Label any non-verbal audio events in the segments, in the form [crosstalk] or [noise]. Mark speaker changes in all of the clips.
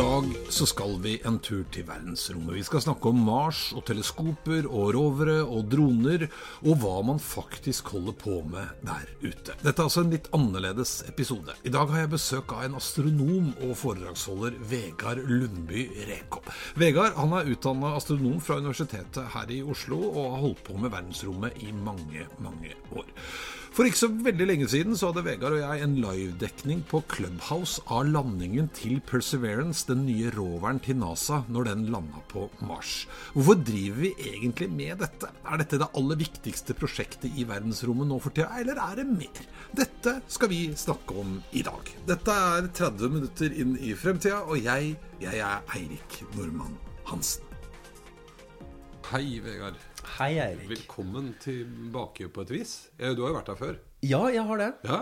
Speaker 1: Dag så skal vi en tur til verdensrommet. Vi skal snakke om Mars og teleskoper og rovere og droner, og hva man faktisk holder på med der ute. Dette er altså en litt annerledes episode. I dag har jeg besøk av en astronom og foredragsholder, Vegard Lundby Rekop. Vegard han er utdanna astronom fra Universitetet her i Oslo og har holdt på med verdensrommet i mange, mange år. For ikke så veldig lenge siden så hadde Vegard og jeg en livedekning på Clubhouse av landingen til Perseverance, den nye roveren til NASA, når den landa på Mars. Hvorfor driver vi egentlig med dette? Er dette det aller viktigste prosjektet i verdensrommet nå for tida, eller er det mer? Dette skal vi snakke om i dag. Dette er 30 minutter inn i fremtida, og jeg, jeg er Eirik Normann Hansen. Hei, Vegard.
Speaker 2: Hei, Eirik.
Speaker 1: Velkommen tilbake på et vis. Eh, Du har jo vært her før.
Speaker 2: Ja, jeg har det.
Speaker 1: Ja.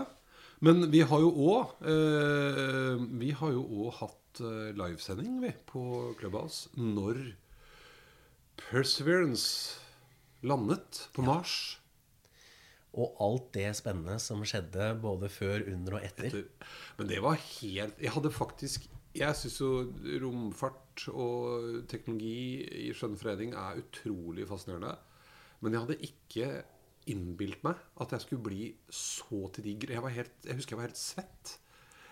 Speaker 1: Men vi har jo òg eh, Vi har jo òg hatt eh, livesending vi, på Clubhouse når Perseverance landet på Mars.
Speaker 2: Og alt det spennende som skjedde både før, under og etter.
Speaker 1: Etter- Men det var helt Jeg hadde faktisk Jeg syns jo romfart og teknologi i skjønnforening er utrolig fascinerende. Men jeg hadde ikke innbilt meg at jeg skulle bli så til de Jeg, jeg husker jeg var helt svett.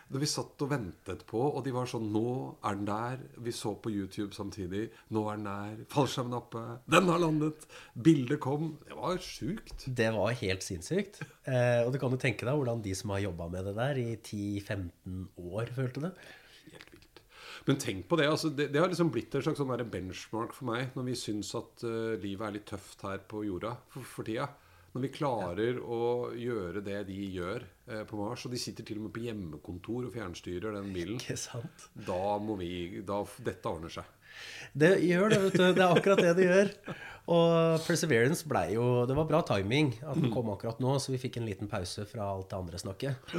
Speaker 1: Da vi satt og ventet på, og de var sånn Nå er den der. Vi så på YouTube samtidig. Nå er den der. Fallskjermen er oppe. Den har landet. Bildet kom. Det var sjukt.
Speaker 2: Det var helt sinnssykt. Eh, og du kan jo tenke deg hvordan de som har jobba med det der i 10-15 år, følte det.
Speaker 1: Men tenk på det. altså Det, det har liksom blitt en slags sånn benchmark for meg når vi syns at uh, livet er litt tøft her på jorda for, for tida. Når vi klarer å gjøre det de gjør eh, på Mars, og de sitter til og med på hjemmekontor og fjernstyrer den bilen,
Speaker 2: Ikke sant?
Speaker 1: da må vi da, Dette ordner seg.
Speaker 2: Det gjør det, vet du. Det er akkurat det det gjør. Og Perseverance blei jo Det var bra timing at den kom akkurat nå, så vi fikk en liten pause fra alt det andre snakket.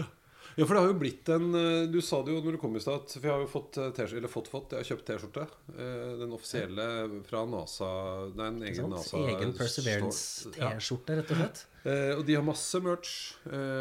Speaker 1: Ja, for det har jo blitt en eh, Du sa det jo når du kom i stad, for jeg har jo fått eh, T-skjorte, eller fått fått, jeg har kjøpt T-skjorte. eh, Den offisielle fra NASA. Det er en egen NASA
Speaker 2: Egen Perseverance-T-skjorte, rett og slett. [laughs]
Speaker 1: Og de har masse merch,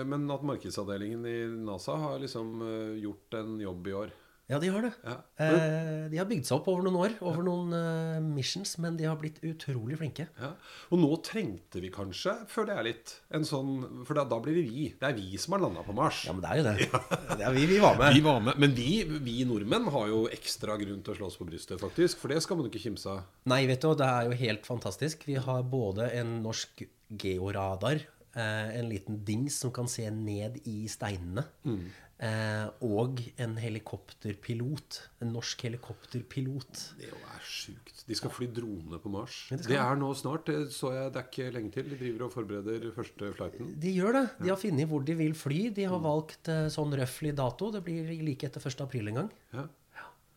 Speaker 1: men at markedsavdelingen i NASA har liksom gjort en jobb i år.
Speaker 2: Ja, de har det.
Speaker 1: Ja.
Speaker 2: Eh, de har bygd seg opp over noen år, over noen uh, missions, men de har blitt utrolig flinke.
Speaker 1: Ja. Og nå trengte vi kanskje, føler jeg litt, en sånn For da, da blir det vi. Det er vi som har landa på Mars.
Speaker 2: Ja, men det er jo det. det er vi, vi var med.
Speaker 1: Vi var med, Men vi, vi nordmenn har jo ekstra grunn til å slå oss på brystet, faktisk. For det skal man jo ikke kimse av.
Speaker 2: Nei, vet du, det er jo helt fantastisk. Vi har både en norsk georadar, eh, en liten dings som kan se ned i steinene, eh, og en helikopterpilot. En norsk helikopterpilot.
Speaker 1: Det er sjukt. De skal fly drone på Mars.
Speaker 2: Det
Speaker 1: det er nå snart. Det så jeg, det er ikke lenge til. De driver og forbereder første flighten.
Speaker 2: De gjør det. De har funnet hvor de vil fly. De har valgt eh, sånn røfflig dato. Det blir like etter 1. april en gang.
Speaker 1: Ja.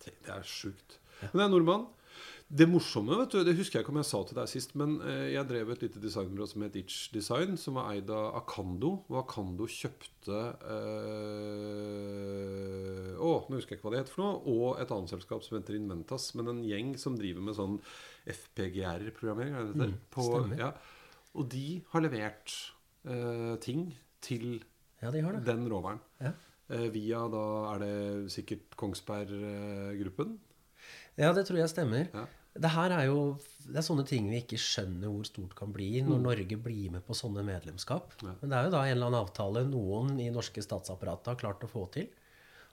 Speaker 1: Det, det er sjukt. Men det er nordmann. Det morsomme, vet du, det husker jeg ikke om jeg sa til deg sist, men eh, jeg drev et lite designbyrå som het Itch Design, som var eid av Akando. Og Akando kjøpte Å, nå husker jeg ikke hva det heter for noe. Og et annet selskap som heter Inventas. Men en gjeng som driver med sånn FPGR-programmering. Mm? På- Ja. Og de har levert øh, ting til
Speaker 2: Ja, de det.
Speaker 1: den roveren.
Speaker 2: Ja.
Speaker 1: Via da er det sikkert Kongsberg-gruppen.
Speaker 2: Ja, det tror jeg stemmer.
Speaker 1: Ja.
Speaker 2: Det her er jo det er sånne ting vi ikke skjønner hvor stort kan bli når Norge blir med på sånne medlemskap.
Speaker 1: Ja.
Speaker 2: Men det er jo da en eller annen avtale noen i norske statsapparatet har klart å få til.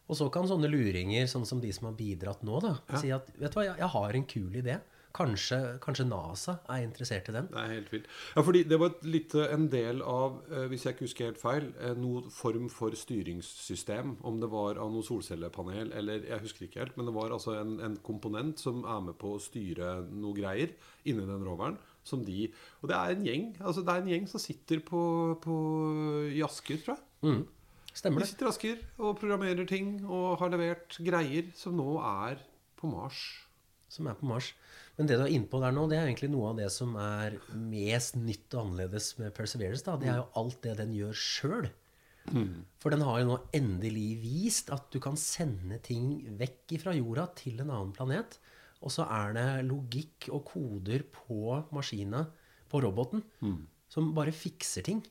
Speaker 2: Og så kan sånne luringer, sånn som de som har bidratt nå, da, si at vet du hva, jeg, jeg har en kul idé. Kanskje, kanskje NASA er interessert i den?
Speaker 1: Det er helt vilt. Ja, fordi det var et lite, en del av, eh, hvis jeg ikke husker helt feil, eh, noen form for styringssystem. Om det var av noe solcellepanel eller Jeg husker ikke helt. Men det var altså en, en komponent som er med på å styre noe greier inni den roveren. Som de, og det er en gjeng altså det er en gjeng som sitter på, på, i Asker, tror jeg.
Speaker 2: Stemmer det.
Speaker 1: De sitter i Asker og programmerer ting og har levert greier som nå er på Mars.
Speaker 2: Som er på Mars. Men det du er inne på der nå, det er egentlig noe av det som er mest nytt og annerledes med Perseverance. da. Det er jo alt det den gjør sjøl. For den har jo nå endelig vist at du kan sende ting vekk fra jorda til en annen planet. Og så er det logikk og koder på maskina, på roboten, som bare fikser ting.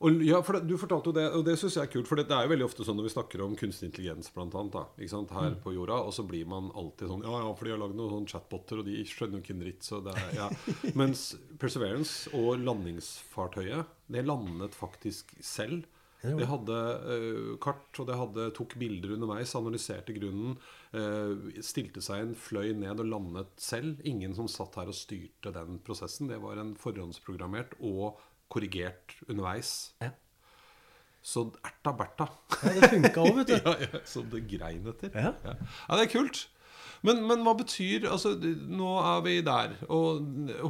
Speaker 1: Og, ja, for det, Du fortalte jo det, og det syns jeg er kult. For det, det er jo veldig ofte sånn når vi snakker om kunstig intelligens blant annet, da, ikke sant, her på jorda, og så blir man alltid sånn Ja, ja, for de har lagd noen sånn chatboter, og de skjønner jo ikke en dritt. Så det er, ja. [laughs] Mens Perseverance og landingsfartøyet, det landet faktisk selv. Det hadde uh, kart, og det hadde, tok bilder underveis, analyserte grunnen. Uh, stilte seg inn, fløy ned og landet selv. Ingen som satt her og styrte den prosessen. Det var en forhåndsprogrammert og korrigert underveis.
Speaker 2: Ja.
Speaker 1: Så erta berta.
Speaker 2: Ja, det funka òg, vet du. [laughs]
Speaker 1: ja, ja, som det grein etter.
Speaker 2: Ja.
Speaker 1: Ja. ja, det er kult. Men, men hva betyr Altså, nå er vi der. Og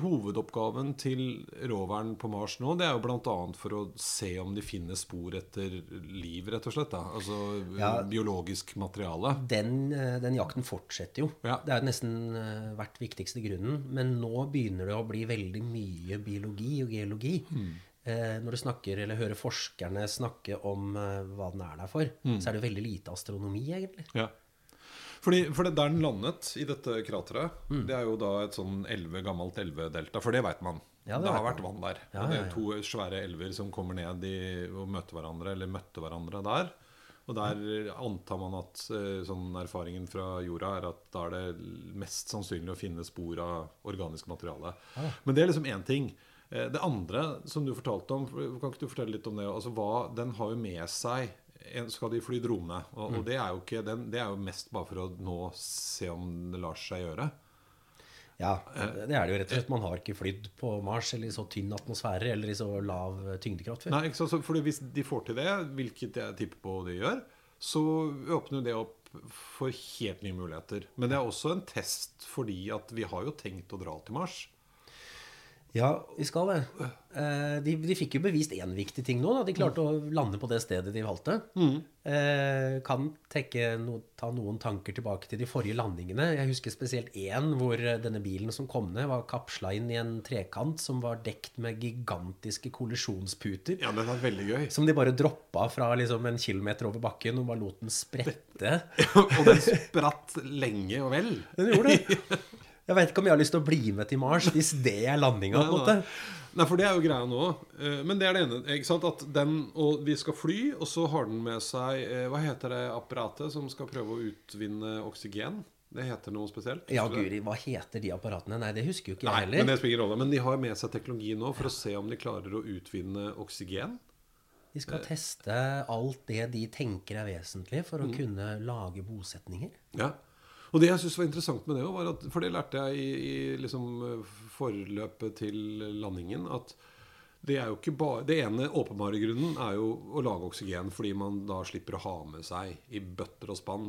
Speaker 1: hovedoppgaven til roveren på Mars nå, det er jo bl.a. for å se om de finner spor etter liv, rett og slett. da Altså
Speaker 2: Ja.
Speaker 1: biologisk materiale.
Speaker 2: Den, eh, den jakten fortsetter jo.
Speaker 1: Ja.
Speaker 2: Det er jo nesten eh, vært viktigste grunnen. Men nå begynner det å bli veldig mye biologi og geologi. Eh, når du snakker, eller hører forskerne snakke om eh, hva den er der for, så er det jo veldig lite astronomi, egentlig.
Speaker 1: Ja. Fordi, for det der den landet, i dette krateret, det er jo da et sånn elve, gammelt elvedelta. For det veit man.
Speaker 2: Ja, det
Speaker 1: det har vært vann der.
Speaker 2: Ja,
Speaker 1: det er to svære elver som kommer ned i, og møter hverandre, eller møtte hverandre der. Og der antar man at eh, sånn erfaringen fra jorda er at da er det mest sannsynlig å finne spor av organisk materiale. Men det er liksom én ting. Eh, Det andre som du fortalte om, kan ikke du fortelle litt om det? Altså hva, Den har jo med seg Skal de fly drone? Og, og det, er jo ikke, den, det er jo mest bare for å nå se om det lar seg gjøre.
Speaker 2: Ja, det er det jo rett og slett. Man har ikke flydd på Mars eller i så tynn atmosfære eller i så lav eh, tyngdekraft før.
Speaker 1: Nei, ikke sant? Så fordi Hvis de får til det, hvilket jeg tipper på de gjør, så åpner det opp for helt nye muligheter. Men det er også en test fordi at vi har jo tenkt å dra til Mars.
Speaker 2: Ja, vi skal det. Eh, de, de fikk jo bevist én viktig ting nå. Da. De klarte å lande på det stedet de valgte. Eh, kan tenke no, ta noen tanker tilbake til de forrige landingene. Jeg husker spesielt én hvor eh, denne bilen som kom ned, var kapsla inn i en trekant som var dekt med gigantiske kollisjonsputer.
Speaker 1: Ja, det var veldig gøy.
Speaker 2: Som de bare droppa fra liksom en kilometer over bakken og bare lot den sprette. [laughs]
Speaker 1: og den spratt lenge og vel.
Speaker 2: Den gjorde det. [laughs] Jeg veit ikke om jeg har lyst til å bli med til Mars hvis det er landinga.
Speaker 1: Nei, for det er jo greia nå. Eh, Men det er det ene. ikke sant? At den, og Vi skal fly, og så har den med seg eh, Hva heter det apparatet som skal prøve å utvinne oksygen? Det heter noe spesielt?
Speaker 2: Ja, guri, hva heter de apparatene? Nei, det husker jo ikke jeg
Speaker 1: Nei,
Speaker 2: jeg
Speaker 1: men det spiller ingen rolle. Men de har med seg teknologi nå for å se om de klarer å utvinne oksygen.
Speaker 2: De skal teste alt det de tenker er vesentlig for å
Speaker 1: Mm.
Speaker 2: kunne lage bosetninger.
Speaker 1: Ja. Og det jeg syns var interessant med det, var at, for det lærte jeg i, i liksom eh, forløpet til landingen, at det er jo ikke bare Det ene åpenbare grunnen er jo å lage oksygen fordi man da slipper å ha med seg i bøtter og spann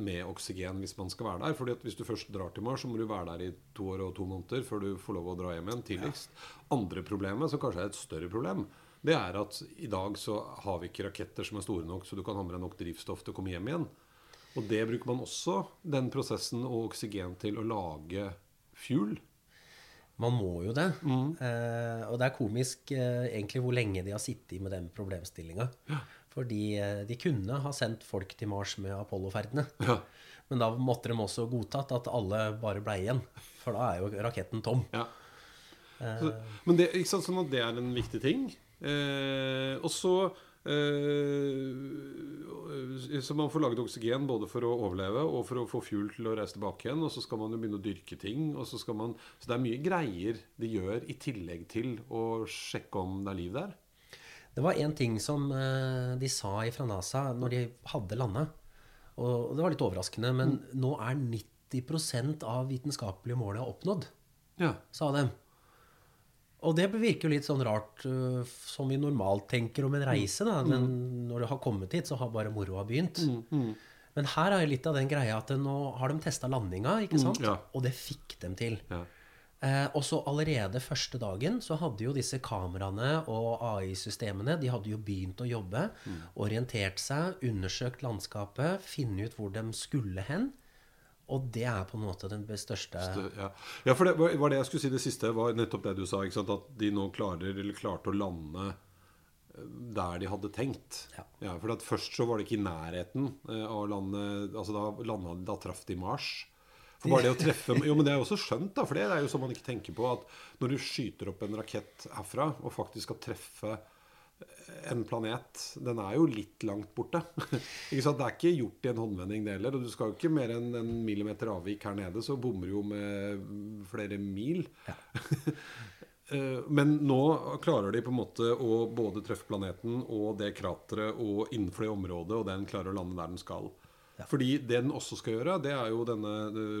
Speaker 1: med oksygen hvis man skal være der. Fordi at hvis du først drar til Mars, så må du være der i to år og to måneder før du får lov å dra hjem igjen tidligst. Andre problemet, som kanskje er et større problem, det er at i dag så har vi ikke raketter som er store nok så du kan ha med deg nok drivstoff til å komme hjem igjen. Og det bruker man også, den prosessen og oksygen, til å lage fuel.
Speaker 2: Man må jo det.
Speaker 1: Mm.
Speaker 2: Eh, og det er komisk eh, egentlig hvor lenge de har sittet med den problemstillinga. Fordi eh, de kunne ha sendt folk til Mars med Apollo-ferdene.
Speaker 1: Ja.
Speaker 2: Men da måtte de også godtatt at alle bare ble igjen. For da er jo raketten tom.
Speaker 1: Ja. Så, men det, ikke sant, sånn at det er en viktig ting. Eh, og så eh, Så man får laget oksygen både for å overleve og for å få fuel til å reise tilbake igjen. Og så skal man jo begynne å dyrke ting. Og så, skal man, så det er mye greier de gjør i tillegg til å sjekke om det er liv der.
Speaker 2: Det var én ting som eh, de sa fra NASA når de hadde landa. Og det var litt overraskende, men nå er 90% av vitenskapelige mål er oppnådd,
Speaker 1: Ja.
Speaker 2: sa de. Og det virker jo litt sånn rart, uh, som vi normalt tenker om en reise. da.
Speaker 1: Mm.
Speaker 2: Men når du har kommet hit, så har bare moroa begynt. Men her er jo litt av den greia at nå har de testa landinga, ikke sant?
Speaker 1: Mm, ja.
Speaker 2: Og det fikk dem til.
Speaker 1: Ja.
Speaker 2: Eh, og så allerede første dagen så hadde jo disse kameraene og AI-systemene de hadde jo begynt å jobbe.
Speaker 1: Mm.
Speaker 2: Orientert seg, undersøkt landskapet, finne ut hvor de skulle hen. Og det er på en måte den største
Speaker 1: Ja. ja, for det var det jeg skulle si det siste, var nettopp det du sa. Ikke sant? At de nå klarer, eller klarte å lande eh, der de hadde tenkt.
Speaker 2: Ja.
Speaker 1: for at Først så var det ikke i nærheten eh, av landet altså Da, landet, da traff de Mars. For bare det å [laughs] treffe Jo, men det er jo også skjønt, da. For det er jo sånn man ikke tenker på. At når du skyter opp en rakett herfra, og faktisk skal treffe en planet Den er jo litt langt borte. [laughs] ikke sant? Det er ikke gjort i en håndvending, det heller. Og du skal jo ikke mer enn en millimeter avvik her nede, så bommer du jo med flere mil. [laughs] Eh, Men nå klarer de på en måte å både treffe planeten og det krateret og innenfor det området, og den klarer å lande der den skal. Fordi det den også skal gjøre, det er jo denne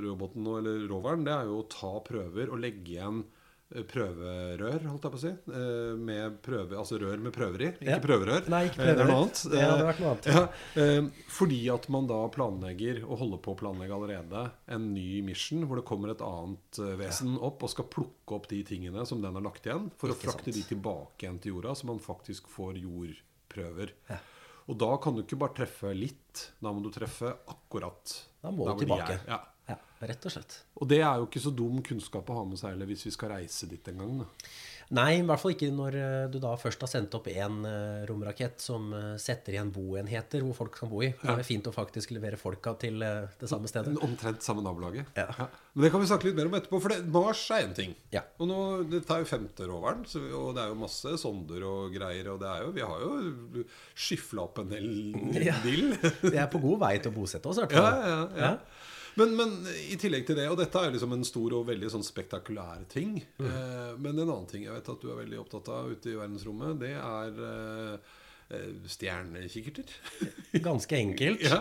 Speaker 1: roboten eller roveren, det er jo å ta prøver og legge igjen prøverør, holdt jeg på å si. eh, Med prøve, altså rør med prøver i, ikke
Speaker 2: Ja.
Speaker 1: prøverør.
Speaker 2: Nei, ikke
Speaker 1: prøverør. Det er noe annet.
Speaker 2: Det hadde vært noe annet.
Speaker 1: Ja, eh, fordi at man da planlegger, og holder på å planlegge allerede, en ny mission hvor det kommer et annet eh, vesen opp og skal plukke opp de tingene som den har lagt igjen, for å frakte
Speaker 2: sant.
Speaker 1: de tilbake igjen til jorda, så man faktisk får jordprøver.
Speaker 2: Ja.
Speaker 1: Og da kan du ikke bare treffe litt, da må du treffe akkurat.
Speaker 2: Da må du tilbake.
Speaker 1: Ja.
Speaker 2: Ja, rett og slett.
Speaker 1: Og det er jo ikke så dum kunnskap å ha med seg heller hvis vi skal reise dit en gang. Da.
Speaker 2: Nei, i hvert fall ikke når eh, du da først har sendt opp én romrakett som eh, setter igjen boenheter hvor folk kan bo i. Da er det fint å faktisk levere folka til eh, det samme stedet.
Speaker 1: Omtrent samme nabolaget.
Speaker 2: Ja.
Speaker 1: Men det kan vi snakke litt mer om etterpå. For det, Mars er én ting.
Speaker 2: Ja.
Speaker 1: Og nå, Dette er jo femte roveren, så, og det er jo masse sonder og greier. Og det er jo, vi har jo skyfla opp en del
Speaker 2: Ja.
Speaker 1: dill.
Speaker 2: Vi er på god vei til å bosette oss, i hvert
Speaker 1: Ja,
Speaker 2: fall.
Speaker 1: ja, ja. Men, men i tillegg til det, og dette er liksom en stor og veldig sånn spektakulær ting eh, Men en annen ting jeg vet at du er veldig opptatt av ute i verdensrommet, det er eh, eh, stjernekikkerter. [laughs]
Speaker 2: Ganske enkelt.
Speaker 1: Ja.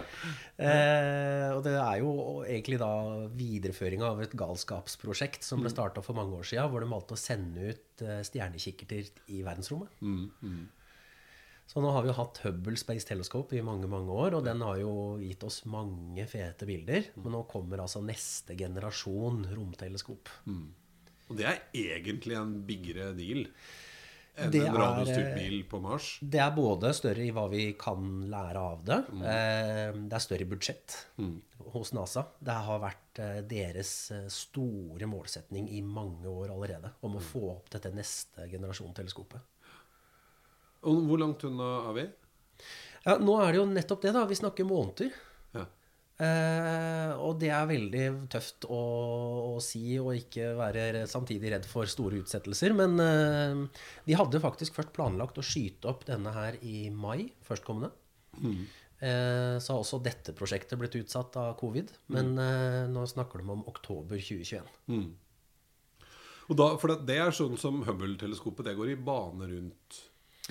Speaker 2: Eh, og det er jo egentlig da videreføring av et galskapsprosjekt som
Speaker 1: Mm.
Speaker 2: ble starta for mange år siden, hvor de valgte å sende ut eh, stjernekikkerter i verdensrommet.
Speaker 1: Mm,
Speaker 2: Så nå har vi jo hatt Hubble Space Telescope i mange mange år, og den har jo gitt oss mange fete bilder.
Speaker 1: Mm.
Speaker 2: Men nå kommer altså neste generasjon romteleskop.
Speaker 1: Og det er egentlig en biggere deal enn
Speaker 2: Det
Speaker 1: en radiostyrt bil på Mars.
Speaker 2: Det er både større i hva vi kan lære av det.
Speaker 1: Mm.
Speaker 2: Eh, det er større budsjett hos NASA. Det har vært eh, deres eh, store målsetning i mange år allerede om
Speaker 1: Mm.
Speaker 2: å få opp dette neste generasjon teleskopet.
Speaker 1: Og hvor langt unna er vi?
Speaker 2: Ja, nå er det jo nettopp det, da. Vi snakker måneder.
Speaker 1: Ja.
Speaker 2: Eh, og det er veldig tøft å, å si og ikke være samtidig redd for store utsettelser. Men eh, de hadde faktisk først planlagt å skyte opp denne her i mai førstkommende. Eh, så har også dette prosjektet blitt utsatt av covid. Men eh, nå snakker de om oktober 2021.
Speaker 1: Og da, for det, det er sånn som Hubble-teleskopet. Det går i bane rundt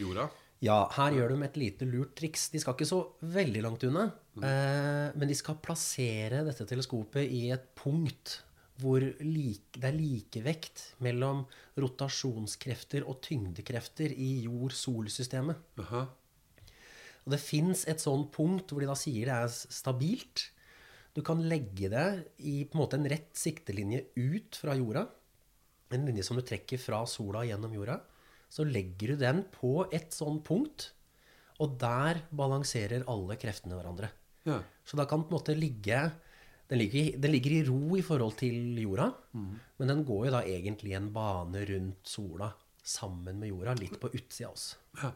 Speaker 1: jorda.
Speaker 2: Ja, her gjør de et lite lurt triks. De skal ikke så veldig langt unna. Eh, men de skal plassere dette teleskopet i et punkt hvor like, det er likevekt mellom rotasjonskrefter og tyngdekrefter i jord-sol-systemet.
Speaker 1: Aha.
Speaker 2: Og det fins et sånt punkt hvor de da sier det er stabilt. Du kan legge det i på en måte en rett siktelinje ut fra jorda. En linje som du trekker fra sola gjennom jorda. Så legger du den på et sånt punkt, og der balanserer alle kreftene hverandre.
Speaker 1: Ja.
Speaker 2: Så da kan den på en måte ligge den ligger, den ligger i ro i forhold til jorda, men den går jo da egentlig en bane rundt sola sammen med jorda, litt på utsida av oss.
Speaker 1: ja.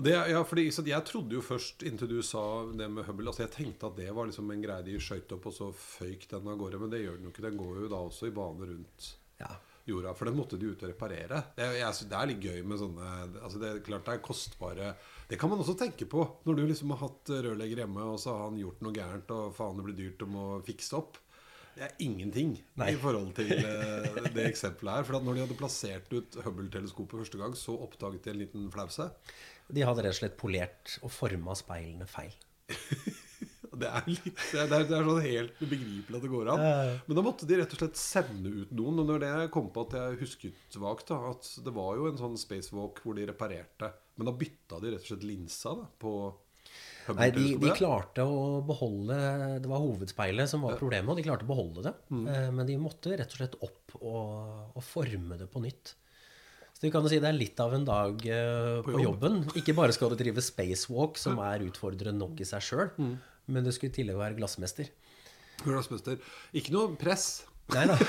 Speaker 1: Det, ja, fordi Jeg trodde jo først, inntil du sa det med Hubble altså Jeg tenkte at det var liksom en greie de skøyt opp, og så føyk den av gårde. Men det gjør den jo ikke. Den går jo da også i bane rundt
Speaker 2: Ja.
Speaker 1: Jorda. For den måtte de ut og reparere. Det, jeg, det er litt gøy med sånne altså Det er klart det er kostbare Det kan man også tenke på når du liksom har hatt rørlegger hjemme, og så har han gjort noe gærent, og faen det blir dyrt om må fikse opp. Det er ingenting
Speaker 2: Nei.
Speaker 1: i forhold til eh, det eksempelet her. For når de hadde plassert ut Hubble-teleskopet første gang, så oppdaget de en liten flause.
Speaker 2: De hadde rett og slett polert og forma speilene feil. [laughs]
Speaker 1: Det er, litt, det, er, det er sånn helt ubegripelig at det går an. Men da måtte de rett og slett sende ut noen. Og når det kom på at jeg husket vagt, da, at det var jo en sånn spacewalk hvor de reparerte. Men da bytta de rett og slett linsa da, på
Speaker 2: Nei, de, de klarte å beholde Det var hovedspeilet som var problemet, og de klarte å beholde det. Mm. Men de måtte rett og slett opp og, og forme det på nytt. Så du kan jo si det er litt av en dag uh, på,
Speaker 1: jobb.
Speaker 2: jobben. Ikke bare skal du drive spacewalk, som er utfordrende nok i seg sjøl, men det skulle i tillegg være glassmester.
Speaker 1: Glassmester. Ikke noe press.
Speaker 2: Nei da. [laughs]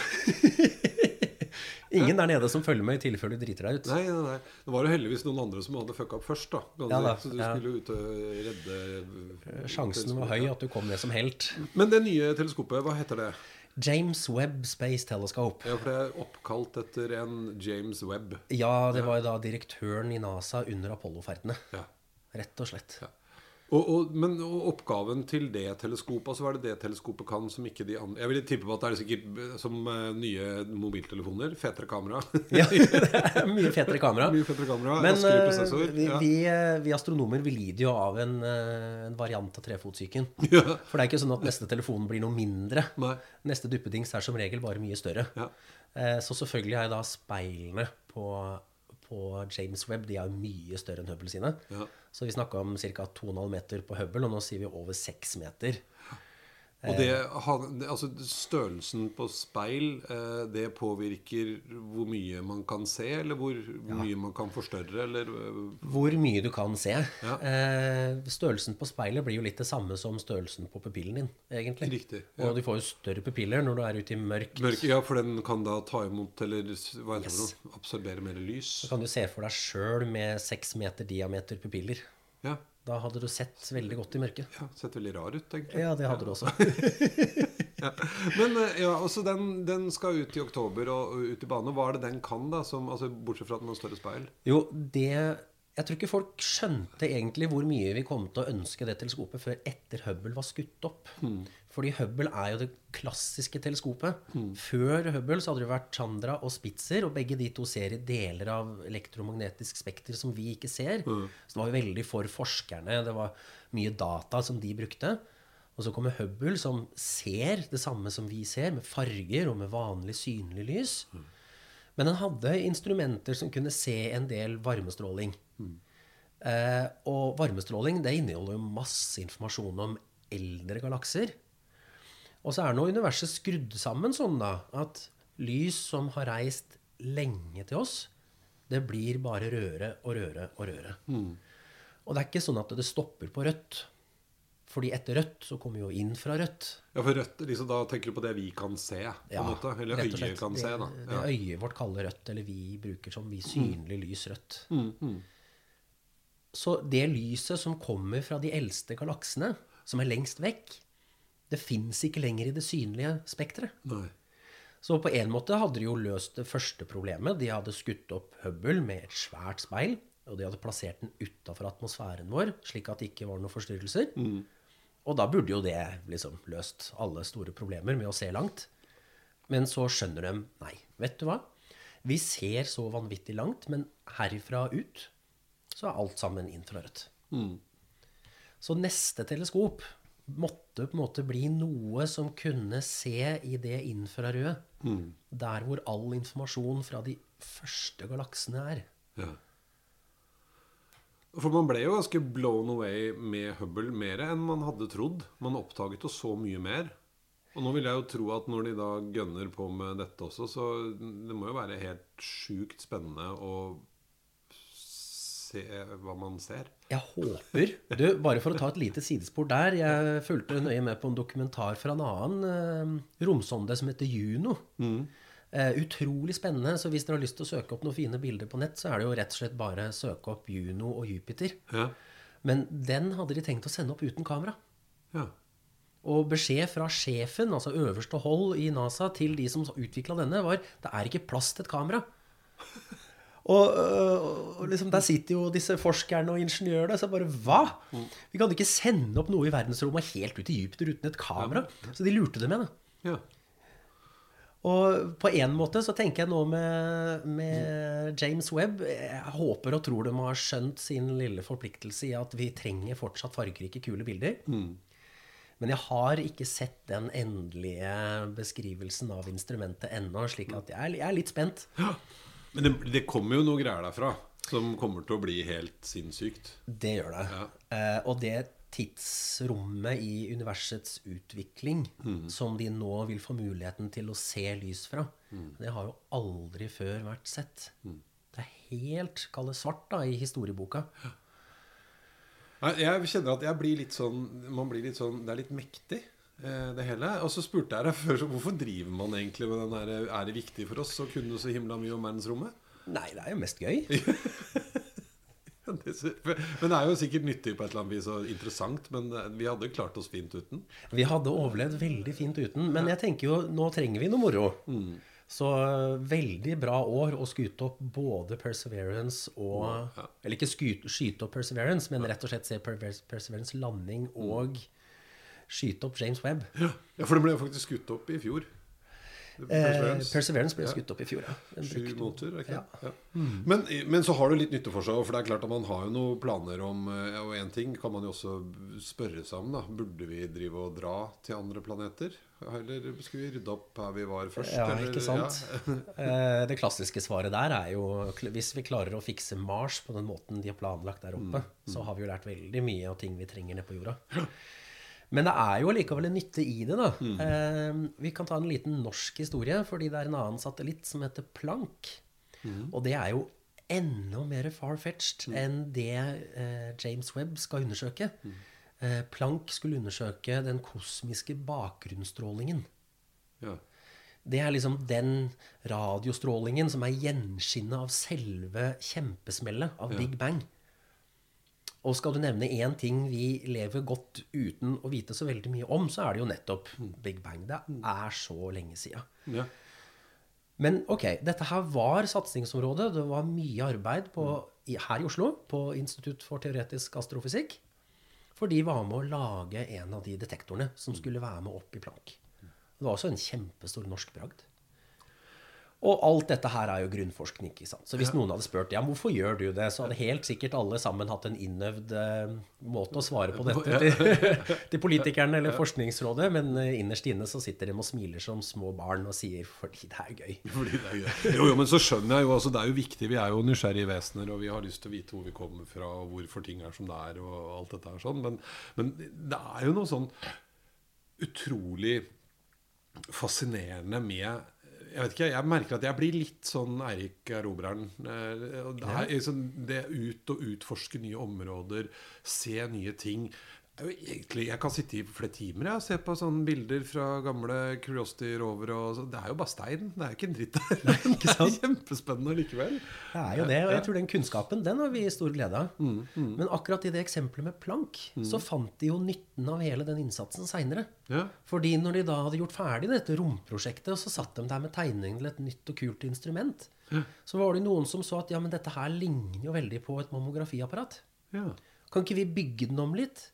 Speaker 2: Ingen der nede som følger med i tilfelle du driter deg ut.
Speaker 1: Nei, nei, nei. Det var jo heldigvis noen andre som hadde fucka opp først. da
Speaker 2: Ja da,
Speaker 1: Så du
Speaker 2: ja.
Speaker 1: skulle ut og redde
Speaker 2: Sjansen var høy at du kom ned som helt.
Speaker 1: Men det nye teleskopet, hva heter det?
Speaker 2: James Webb Space Telescope.
Speaker 1: Ja, for det er oppkalt etter en James Webb.
Speaker 2: Ja, det var jo da direktøren i NASA under Apollo-ferdene.
Speaker 1: Ja.
Speaker 2: Rett og slett.
Speaker 1: Og, og, men oppgaven til det teleskopet, altså hva er det det teleskopet kan som ikke de andre Jeg vil tippe på at det er sikkert eh, som eh, nye mobiltelefoner. Fetere kamera. [laughs]
Speaker 2: Ja, det er mye fetere kamera.
Speaker 1: Mye fetere kamera.
Speaker 2: Men eh, vi,
Speaker 1: ja.
Speaker 2: vi, vi astronomer vi lider jo av en, en variant av trefotsyken. [laughs]
Speaker 1: Ja.
Speaker 2: For det er ikke sånn at neste telefon blir noe mindre.
Speaker 1: Nei.
Speaker 2: Neste duppedings er som regel bare mye større.
Speaker 1: Ja.
Speaker 2: Så selvfølgelig er da speilene på, på James Webb De er jo mye større enn Hubble sine.
Speaker 1: Ja.
Speaker 2: Så vi snakka om ca. 2,5 meter på Hubble, og nå sier vi over 6 meter.
Speaker 1: Og det, altså størrelsen på speil, eh, det påvirker hvor mye man kan se, eller hvor mye man kan forstørre, eller eh,
Speaker 2: Hvor mye du kan se.
Speaker 1: Ja.
Speaker 2: Eh, størrelsen på speilet blir jo litt det samme som størrelsen på pupillen din, egentlig.
Speaker 1: Riktig, ja.
Speaker 2: Og du får jo større pupiller når du er ute i mørkt.
Speaker 1: Mørk, Ja, for den kan da ta imot, eller hva heter det? Absorbere mer lys.
Speaker 2: Så kan du se for deg sjøl med seks meter diameter pupiller.
Speaker 1: Ja.
Speaker 2: Da hadde du sett veldig godt i mørket.
Speaker 1: ja. Sett veldig rar ut, egentlig.
Speaker 2: Ja, det hadde du også. [laughs]
Speaker 1: Men eh, ja, også den, den skal ut i oktober og, og ut i bane. Hva er det den kan, da? Som, altså, bortsett fra at den har større speil?
Speaker 2: Jo, det Jeg tror ikke folk skjønte egentlig hvor mye vi kom til å ønske det teleskopet før etter Hubble var skutt opp. Fordi Hubble er jo det klassiske teleskopet. Før Hubble så hadde det vært Chandra og Spitzer, og begge de to ser i deler av elektromagnetisk spekter som vi ikke ser. Så det var jo veldig for forskerne. Det var mye data som de brukte. Og så kommer Hubble, som ser det samme som vi ser, med farger og med vanlig synlig lys. Men den hadde instrumenter som kunne se en del varmestråling. Eh, og varmestråling det inneholder masse informasjon om eldre galakser. Og så er nå universet skrudd sammen sånn da, at lys som har reist lenge til oss, det blir bare rødere og rødere og rødere. Og det er ikke sånn at det stopper på rødt. Fordi etter rødt så kommer vi jo inn fra rødt.
Speaker 1: Ja, for rødt, liksom, Da tenker du på det vi kan se, på en måte? Eller øyet kan
Speaker 2: det,
Speaker 1: se, da. Ja.
Speaker 2: Det øyet vårt kaller rødt, eller vi bruker som vi synlig lys rødt.
Speaker 1: Mm,
Speaker 2: Så det lyset som kommer fra de eldste galaksene, som er lengst vekk, det fins ikke lenger i det synlige spekteret. Så på en måte hadde de jo løst det første problemet. De hadde skutt opp Hubble med et svært speil, og de hadde plassert den utafor atmosfæren vår, slik at det ikke var noen forstyrrelser. Og da burde jo det liksom løst alle store problemer med å se langt. Men så skjønner de nei, vet du hva? Vi ser så vanvittig langt, men herifra ut så er alt sammen infrarødt. Så neste teleskop måtte på en måte bli noe som kunne se i det infrarøde. Der hvor all informasjon fra de første galaksene er.
Speaker 1: Ja. For man ble jo ganske blown away med Hubble mer enn man hadde trodd. Man oppdaget jo så mye mer. Og nå vil jeg jo tro at når de da gønner på med dette også, så det må jo være helt sjukt spennende å se hva man ser.
Speaker 2: Jeg håper Du, bare for å ta et lite sidespor der. Jeg fulgte nøye med på en dokumentar fra en annen eh, romsonde som heter Juno. Eh, utrolig spennende. Så hvis dere har lyst til å søke opp noen fine bilder på nett, så er det jo rett og slett bare søke opp Juno og Jupiter.
Speaker 1: Ja.
Speaker 2: Men den hadde de tenkt å sende opp uten kamera.
Speaker 1: ja.
Speaker 2: Og beskjed fra sjefen, altså øverste hold i NASA, til de som utvikla denne, var det er ikke plass til et kamera. Og, øh, og liksom, der sitter jo disse forskerne og ingeniørene så bare Hva? Vi kan ikke sende opp noe i verdensrommet helt ut i Jupiter uten et kamera. Så de lurte med. det.
Speaker 1: ja.
Speaker 2: Og på en måte så tenker jeg nå med, med James Webb Jeg håper og tror de har skjønt sin lille forpliktelse i at vi trenger fortsatt fargerike, kule bilder. Men jeg har ikke sett den endelige beskrivelsen av instrumentet ennå, slik at jeg er, jeg er litt spent.
Speaker 1: Men det, det kommer jo noe greier derfra som kommer til å bli helt sinnssykt.
Speaker 2: Det gjør det.
Speaker 1: Ja.
Speaker 2: Eh, og det tidsrommet i universets utvikling som de nå vil få muligheten til å se lys fra, det har jo aldri før vært sett. Det er helt kall det svart da, i historieboka.
Speaker 1: Ja. Jeg kjenner at jeg blir litt sånn Man blir litt sånn Det er litt mektig, det hele. Og så spurte jeg deg før så hvorfor driver man egentlig med den der Er det viktig for oss å kunne så himla mye om verdensrommet?
Speaker 2: Nei, det er jo mest gøy. [laughs]
Speaker 1: Men det er jo sikkert nyttig på et eller annet vis og interessant, men eh, vi hadde klart oss fint uten.
Speaker 2: Vi hadde overlevd veldig fint uten. Men jeg tenker jo, nå trenger vi noe moro. Så øh, veldig bra år å skute opp både Perseverance og Eller ikke skute, skyte opp Perseverance, men rett og slett se Perseverance landing og skyte opp James Webb.
Speaker 1: Ja, for det ble faktisk skutt opp i fjor.
Speaker 2: Eh,
Speaker 1: Perseverance.
Speaker 2: Perseverance ble skutt opp i fjor, ja.
Speaker 1: Sju måneder, er ikke
Speaker 2: Ja.
Speaker 1: Ja. Men, men så har det litt nytte for seg. For det er klart at man har jo noen planer om eh, Og én ting kan man jo også spørre seg om. da Burde vi drive og dra til andre planeter? Eller skulle vi rydde opp her vi var først?
Speaker 2: Ja,
Speaker 1: eller-
Speaker 2: ikke sant? Ja. Det klassiske svaret der er jo Hvis vi klarer å fikse Mars på den måten de har planlagt der oppe, så har vi jo lært veldig mye av ting vi trenger nede på jorda. Men det er jo allikevel en nytte i det, da. Eh, vi kan ta en liten norsk historie, fordi det er en annen satellitt som heter Planck. Og det er jo enda mer far-fetched enn det eh, James Webb skal undersøke. Eh, Planck skulle undersøke den kosmiske bakgrunnsstrålingen.
Speaker 1: Ja.
Speaker 2: Det er liksom den radiostrålingen som er gjenskinnet av selve kjempesmellet av Big Bang. Og skal du nevne én ting vi lever godt uten å vite så veldig mye om, så er det jo nettopp Big Bang. Det er så lenge sia.
Speaker 1: Ja.
Speaker 2: Men ok, dette her var satsingsområdet. Det var mye arbeid på, her i Oslo på Institutt for teoretisk astrofysikk. For de var med å lage en av de detektorene som skulle være med opp i plank. Det var også en kjempestor norsk bragd. Og alt dette her er jo grunnforskning. ikke sant? Så hvis noen hadde spurt ja, hvorfor gjør du det, så hadde helt sikkert alle sammen hatt en innøvd eh, måte å svare på dette til, [laughs] til politikerne eller Forskningsrådet. Men eh, innerst inne så sitter de og smiler som små barn og sier fordi det er gøy. [laughs]
Speaker 1: Fordi det er gøy. Jo, jo, men så skjønner jeg jo altså, Det er jo viktig. Vi er jo nysgjerrige vesener, og vi har lyst til å vite hvor vi kommer fra, og hvorfor ting er som det er, og alt dette her sånn. Men, men det er jo noe sånn utrolig fascinerende med jeg vet ikke, jeg merker at jeg blir litt sånn Eirik Erobreren. Eh, Det er liksom det ut og utforske nye områder, se nye ting. Er Egentlig, jeg kan sitte i flere timer jeg, og se på sånne bilder fra gamle Curiosity Rover. Og så. Det er jo bare stein. Det er jo ikke en dritt [laughs] der. Det er kjempespennende likevel.
Speaker 2: Det er jo det, og jeg tror den kunnskapen den har vi stor glede av.
Speaker 1: Mm,
Speaker 2: Men akkurat i det eksempelet med Planck, så fant de jo nytten av hele den innsatsen seinere.
Speaker 1: Ja.
Speaker 2: Fordi når de da hadde gjort ferdig dette romprosjektet, så satt de der med tegningen til et nytt og kult instrument, så var det noen som så at ja, men dette her ligner jo veldig på et mammografiapparat.
Speaker 1: Ja.
Speaker 2: Kan ikke vi bygge den om litt?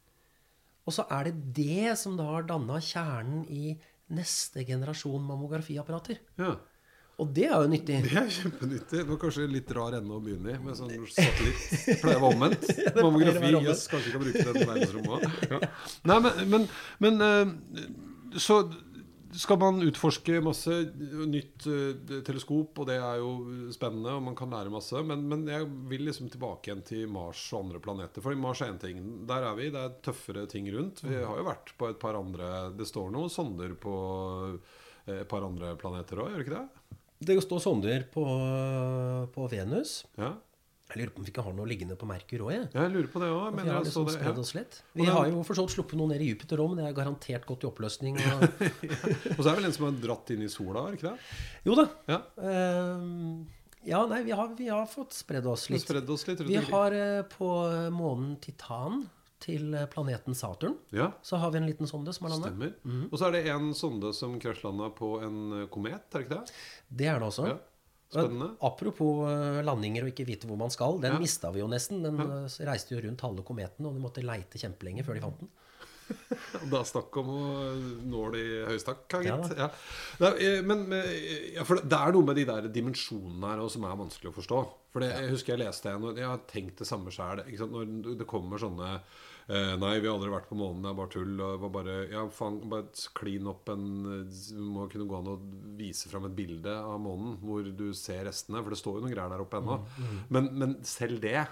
Speaker 2: Og så er det det som da har danna kjernen i neste generasjon mammografiapparater.
Speaker 1: ja.
Speaker 2: Og det er jo nyttig.
Speaker 1: Det er kjempenyttig. Det var kanskje litt rar ende å begynne i, med sånn satellitt. For det var omvendt. [laughs] Mammografi.
Speaker 2: være.
Speaker 1: Jøss, kanskje vi kan bruke det på verdensrommet òg. Ja. Nei, men, men, men eh, Så skal man utforske masse nytt uh, teleskop, og det er jo spennende, og man kan lære masse. Men, men jeg vil liksom tilbake igjen til Mars og andre planeter. For Mars er én ting. Der er vi. Det er tøffere ting rundt. Vi har jo vært på et par andre Det står noen sonder på eh, et par andre planeter òg, gjør det ikke det?
Speaker 2: Det står sonder på, på Venus.
Speaker 1: Ja.
Speaker 2: Jeg lurer på om vi ikke har noe liggende på Merkur òg, jeg.
Speaker 1: Jeg lurer på det òg.
Speaker 2: Vi har liksom
Speaker 1: det. Ja.
Speaker 2: oss litt. Vi
Speaker 1: den-
Speaker 2: har jo for så vidt sluppet noe ned i Jupiter òg, men det er garantert gått i oppløsning. Og... [laughs]
Speaker 1: Og så er det vel en som har dratt inn i sola, er ikke det?
Speaker 2: jo da.
Speaker 1: Ja.
Speaker 2: uh, ja, nei, vi har, vi har fått spredd oss litt.
Speaker 1: spredd oss litt
Speaker 2: Vi har uh, på månen Titan til eh, planeten Saturn.
Speaker 1: Ja,
Speaker 2: Så har vi en liten sonde som har landa. Mhm.
Speaker 1: Og så er det en sonde som krasjlanda på en eh, komet, er det ikke det?
Speaker 2: Det er det også.
Speaker 1: Ja. Spennende.
Speaker 2: Apropos eh, landinger og ikke vite hvor man skal. Den
Speaker 1: Ja.
Speaker 2: mista vi jo nesten. Den ja. reiste jo rundt halve kometen, og vi måtte leite kjempelenge før de fant den. [laughs]
Speaker 1: Da snakk om å nå i høystakk, ja,
Speaker 2: Ja
Speaker 1: gitt. Ja. Er, eh, men ja, for det er noe med de der dimensjonene her som er vanskelig å forstå. For det, Jeg husker jeg leste en, og jeg har tenkt det samme sjøl. Når det kommer sånne Eh, nei, vi har aldri vært på månen, det er bare tull. Og det var bare, ja, fang, bare klin opp en Det må kunne gå an å vise fram et bilde av månen hvor du ser restene. For det står jo noen greier der oppe ennå. Men, men selv det,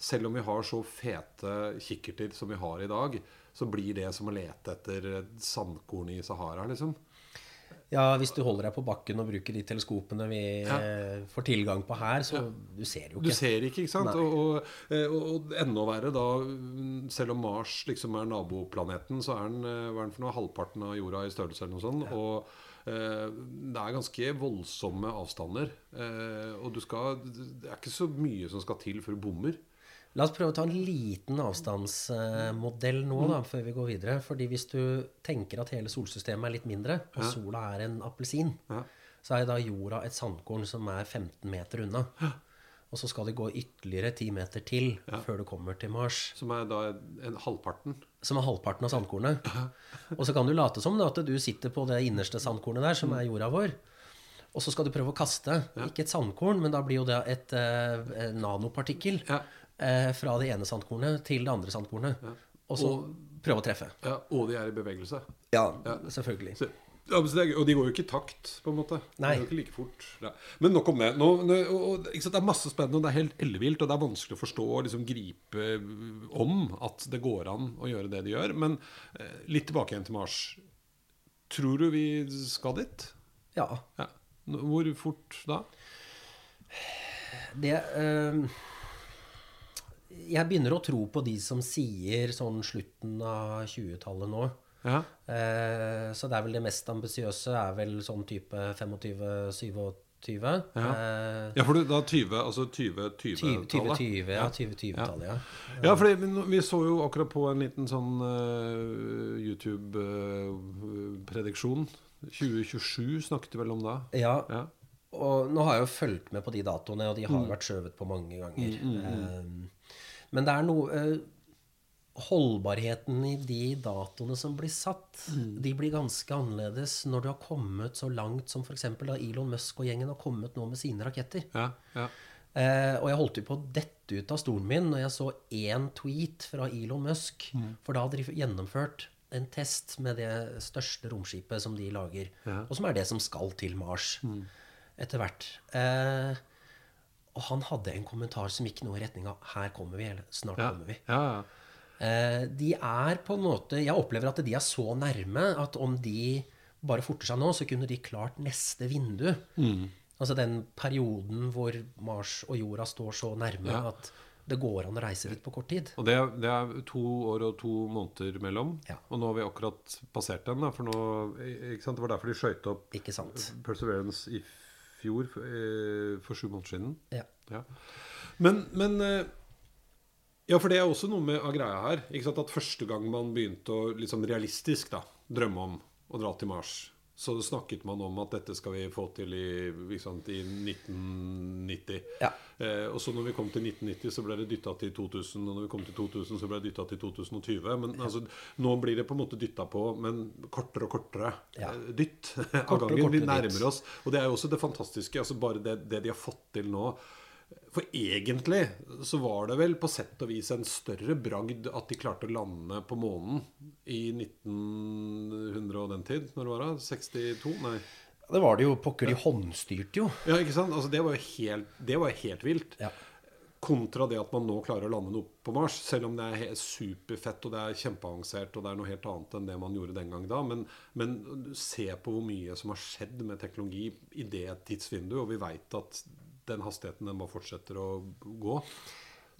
Speaker 1: selv om vi har så fete kikkerter som vi har i dag, så blir det som å lete etter sandkorn i Sahara, liksom.
Speaker 2: Ja, hvis du holder deg på bakken og bruker de teleskopene vi ja. får tilgang på her, så du ser jo ikke.
Speaker 1: Du ser ikke, ikke sant? Og, og, eh, og, og enda verre da Selv om Mars liksom er naboplaneten, så er den, eh, hva er den for noe, halvparten av jorda i størrelse eller noe sånt. Og eh, det er ganske voldsomme avstander. Eh, og du skal Det er ikke så mye som skal til før du bommer.
Speaker 2: La oss prøve å ta en liten avstandsmodell nå, da, før vi går videre. Fordi hvis du tenker at hele solsystemet er litt mindre, og sola er en appelsin, så er da jorda et sandkorn som er 15 meter unna. Og så skal det gå ytterligere 10 meter til før du kommer til Mars.
Speaker 1: Som er da en halvparten.
Speaker 2: Som er halvparten av sandkornet. [laughs] Og så kan du late som da, at du sitter på det innerste sandkornet der, som er jorda vår. Og så skal du prøve å kaste. Ikke et sandkorn, men da blir jo det et eh, nanopartikkel
Speaker 1: Ja.
Speaker 2: Eh, fra det ene sandkornet til det andre sandkornet. Og så prøve å treffe.
Speaker 1: Ja, og de er i bevegelse.
Speaker 2: Ja, selvfølgelig.
Speaker 1: Så, ja, og de går jo ikke i takt, på en måte.
Speaker 2: Nei.
Speaker 1: De går ikke like fort. Nei. Men nok om det. Nå, nå, og, det er masse spennende, og det er helt ellevilt. Og det er vanskelig å forstå og liksom gripe om at det går an å gjøre det de gjør. Men eh, litt tilbake igjen til Mars. Tror du vi skal dit?
Speaker 2: Ja.
Speaker 1: Ja. Hvor fort da?
Speaker 2: Det eh, Jeg begynner å tro på de som sier sånn slutten av 20-tallet nå.
Speaker 1: Ja.
Speaker 2: Eh, så det er vel det mest ambisiøse er vel sånn type 25-27.
Speaker 1: Ja.
Speaker 2: Eh,
Speaker 1: ja, for du, da 20, altså 2020-tallet.
Speaker 2: 2020, ja. 2020-tallet, ja.
Speaker 1: Ja, for vi- så jo akkurat på en liten sånn uh, YouTube-prediksjon. 2027 snakket vi vel om da.
Speaker 2: ja.
Speaker 1: Ja.
Speaker 2: Og nå har jeg jo fulgt med på de datoene, og de har vært skjøvet på mange ganger. Eh, men det er noe eh, Holdbarheten i de datoene som blir satt, de blir ganske annerledes når du har kommet så langt som f.eks. da Elon Musk og gjengen har kommet nå med sine raketter.
Speaker 1: Ja, ja.
Speaker 2: Eh, og jeg holdt jo på å dette ut av stolen min når jeg så én tweet fra Elon Musk. For da hadde de gjennomført en test med det største romskipet som de lager. Og som er det som skal til Mars etter hvert. Eh, og han hadde en kommentar som gikk noe i retning av 'Her kommer vi', eller 'Snart
Speaker 1: Ja,
Speaker 2: kommer vi'.
Speaker 1: ja, ja.
Speaker 2: Eh, de er på en måte Jeg opplever at de er så nærme at om de bare forter seg nå, så kunne de klart neste vindu. Altså den perioden hvor Mars og jorda står så nærme at det går an å reise dit på kort tid.
Speaker 1: Og det, det er to år og to måneder mellom. Og nå har vi akkurat passert den. Da, for nå? Det var derfor de skøyt opp
Speaker 2: Ikke sant?
Speaker 1: Perseverance i fjor, for, eh, for sju måneder siden.
Speaker 2: Ja.
Speaker 1: Ja. Men, men eh, Ja, for det er også noe med av greia her. Ikke sant? At første gang man begynte å liksom realistisk da, drømme om å dra til Mars, så snakket man om at dette skal vi få til i, sant, i 1990.
Speaker 2: Ja.
Speaker 1: Eh, og så når vi kom til 1990, så ble det dytta til 2000. Og når vi kom til 2000, så ble det dytta til 2020. Men altså, nå blir det på en måte dytta på, men kortere og kortere
Speaker 2: Ja.
Speaker 1: eh, dytt [laughs]
Speaker 2: Kortere av
Speaker 1: gangen. Vi nærmer oss. Og det er jo også det fantastiske. Altså bare det, det de har fått til nå. For egentlig så var det vel på sett og vis en større bragd at de klarte å lande på månen i 1900 og den tid. Når det var det? 62? Nei.
Speaker 2: Det var det jo pokker, de håndstyrte jo.
Speaker 1: Ja, ikke sant? Altså, det var jo helt, det var helt vilt.
Speaker 2: Ja.
Speaker 1: Kontra det at man nå klarer å lande noe på Mars. Selv om det er superfett og det er kjempeavansert og det er noe helt annet enn det man gjorde den gang da. Men, men se på hvor mye som har skjedd med teknologi i det tidsvinduet. Og vi veit at den hastigheten den bare fortsetter å gå.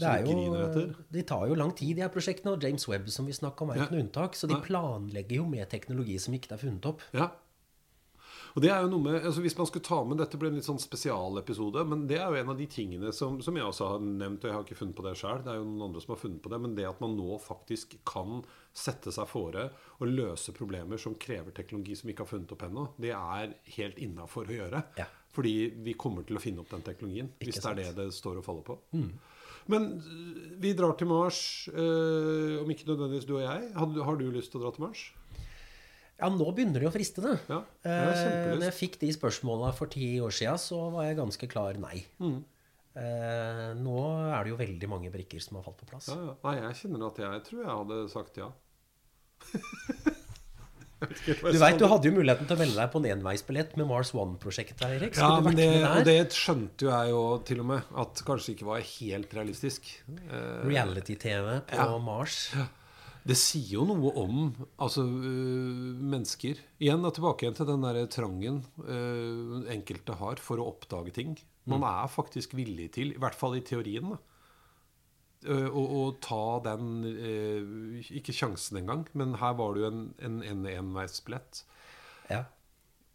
Speaker 1: Så
Speaker 2: Det er
Speaker 1: griner
Speaker 2: jo,
Speaker 1: etter.
Speaker 2: de tar jo lang tid, de her prosjektene. Og James Webb, som vi snakka om, er ikke noe unntak. Så de planlegger jo med teknologi som ikke er funnet opp.
Speaker 1: Ja. Og det er jo noe med, altså Hvis man skulle ta med Dette ble en litt sånn spesialepisode, men det er jo en av de tingene som, som jeg også har nevnt, og jeg har ikke funnet på det sjøl. Det er jo noen andre som har funnet på det. Men det at man nå faktisk kan sette seg fore og løse problemer som krever teknologi som ikke har funnet opp ennå, det er helt innafor å gjøre.
Speaker 2: Ja.
Speaker 1: Fordi vi kommer til å finne opp den teknologien. Hvis
Speaker 2: Ikke
Speaker 1: det er det det står og faller på. Men øh, vi drar til Mars, øh, om ikke nødvendigvis du og jeg. Har, du- har du lyst til å dra til Mars?
Speaker 2: Ja, nå begynner det å friste, det.
Speaker 1: Ja, det
Speaker 2: Eh, når jeg fikk de spørsmåla for ti år sia, så var jeg ganske klar nei.
Speaker 1: Mm.
Speaker 2: Eh, nå er det jo veldig mange brikker som har falt på plass.
Speaker 1: Ja, ja. Nei, jeg kjenner at jeg tror jeg hadde sagt ja. [laughs] Jeg vet ikke hva jeg
Speaker 2: Du vet, du hadde jo muligheten til å melde deg på en enveisbillett med Mars One-prosjektet, Erik.
Speaker 1: Ja,
Speaker 2: Skulle
Speaker 1: men det, og det skjønte jo jeg jo til og med, at kanskje ikke var helt realistisk. Eh,
Speaker 2: Reality-TV på
Speaker 1: Ja.
Speaker 2: Mars.
Speaker 1: Det sier jo noe om altså, øh, mennesker. Igjen da, tilbake igjen til den der trangen øh, enkelte har for å oppdage ting. Man er faktisk villig til, i hvert fall i teorien, da, å, å ta den øh, Ikke sjansen engang, men her var det jo en, en, en enveisbillett.
Speaker 2: Ja.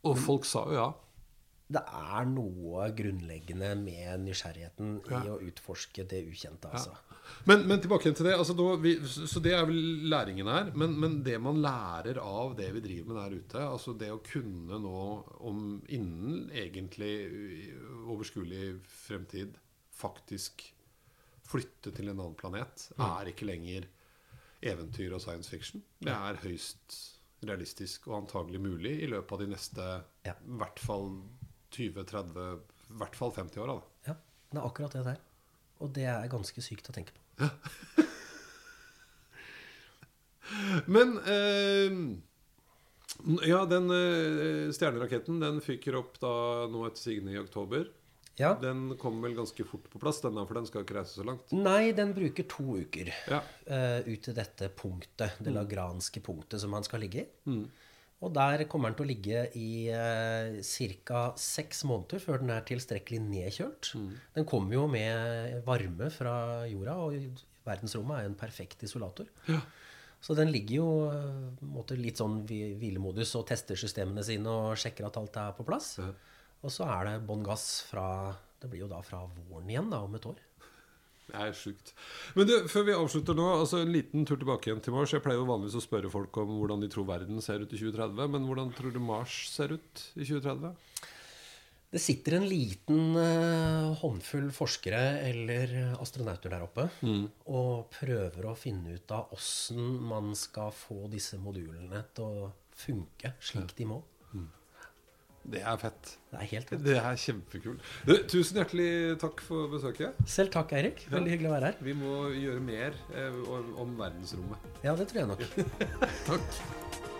Speaker 1: Og folk sa jo ja.
Speaker 2: Det er noe grunnleggende med nysgjerrigheten i å utforske det ukjente, altså.
Speaker 1: Men, men tilbake til det. Altså, da, vi, så det er vel læringen her. Men, men det man lærer av det vi driver med der ute, altså det å kunne nå om innen egentlig overskuelig fremtid faktisk flytte til en annen planet, er ikke lenger eventyr og science fiction. Det er høyst realistisk og antagelig mulig i løpet av de neste
Speaker 2: Ja.
Speaker 1: i hvert fall 20-30, i hvert fall 50 åra.
Speaker 2: Ja, det er akkurat det der. Og det er ganske sykt å tenke på. [laughs]
Speaker 1: Men eh, Ja, den eh, stjerneraketten den fyker opp da nå etter sigende i oktober.
Speaker 2: Ja.
Speaker 1: Den kommer vel ganske fort på plass, denne, for den skal ikke reise så langt.
Speaker 2: Nei, den bruker to uker
Speaker 1: Ja.
Speaker 2: uh, ut til dette punktet, det lagranske punktet som han skal ligge i. Og der kommer den til å ligge i eh, ca. seks måneder før den er tilstrekkelig nedkjølt. Den kommer jo med varme fra jorda, og verdensrommet er en perfekt isolator. Så den ligger jo måte litt sånn i hvilemodus og tester systemene sine og sjekker at alt er på plass. Og så er det bånn gass fra Det blir jo da fra våren igjen, da, om et år.
Speaker 1: Det er sjukt. Men du, før vi avslutter nå, altså en liten tur tilbake igjen til Mars. Jeg pleier jo vanligvis å spørre folk om hvordan de tror verden ser ut i 2030. Men hvordan tror du Mars ser ut i 2030?
Speaker 2: Det sitter en liten uh, håndfull forskere eller astronauter der oppe og prøver å finne ut av åssen man skal få disse modulene til å funke slik de må.
Speaker 1: Det er fett.
Speaker 2: Det er helt fett.
Speaker 1: Det er kjempekult. Tusen hjertelig takk for besøket.
Speaker 2: Selv takk, Eirik. Veldig hyggelig å være her.
Speaker 1: Vi må gjøre mer eh, om verdensrommet.
Speaker 2: Ja, det tror jeg nok. [laughs]
Speaker 1: Takk.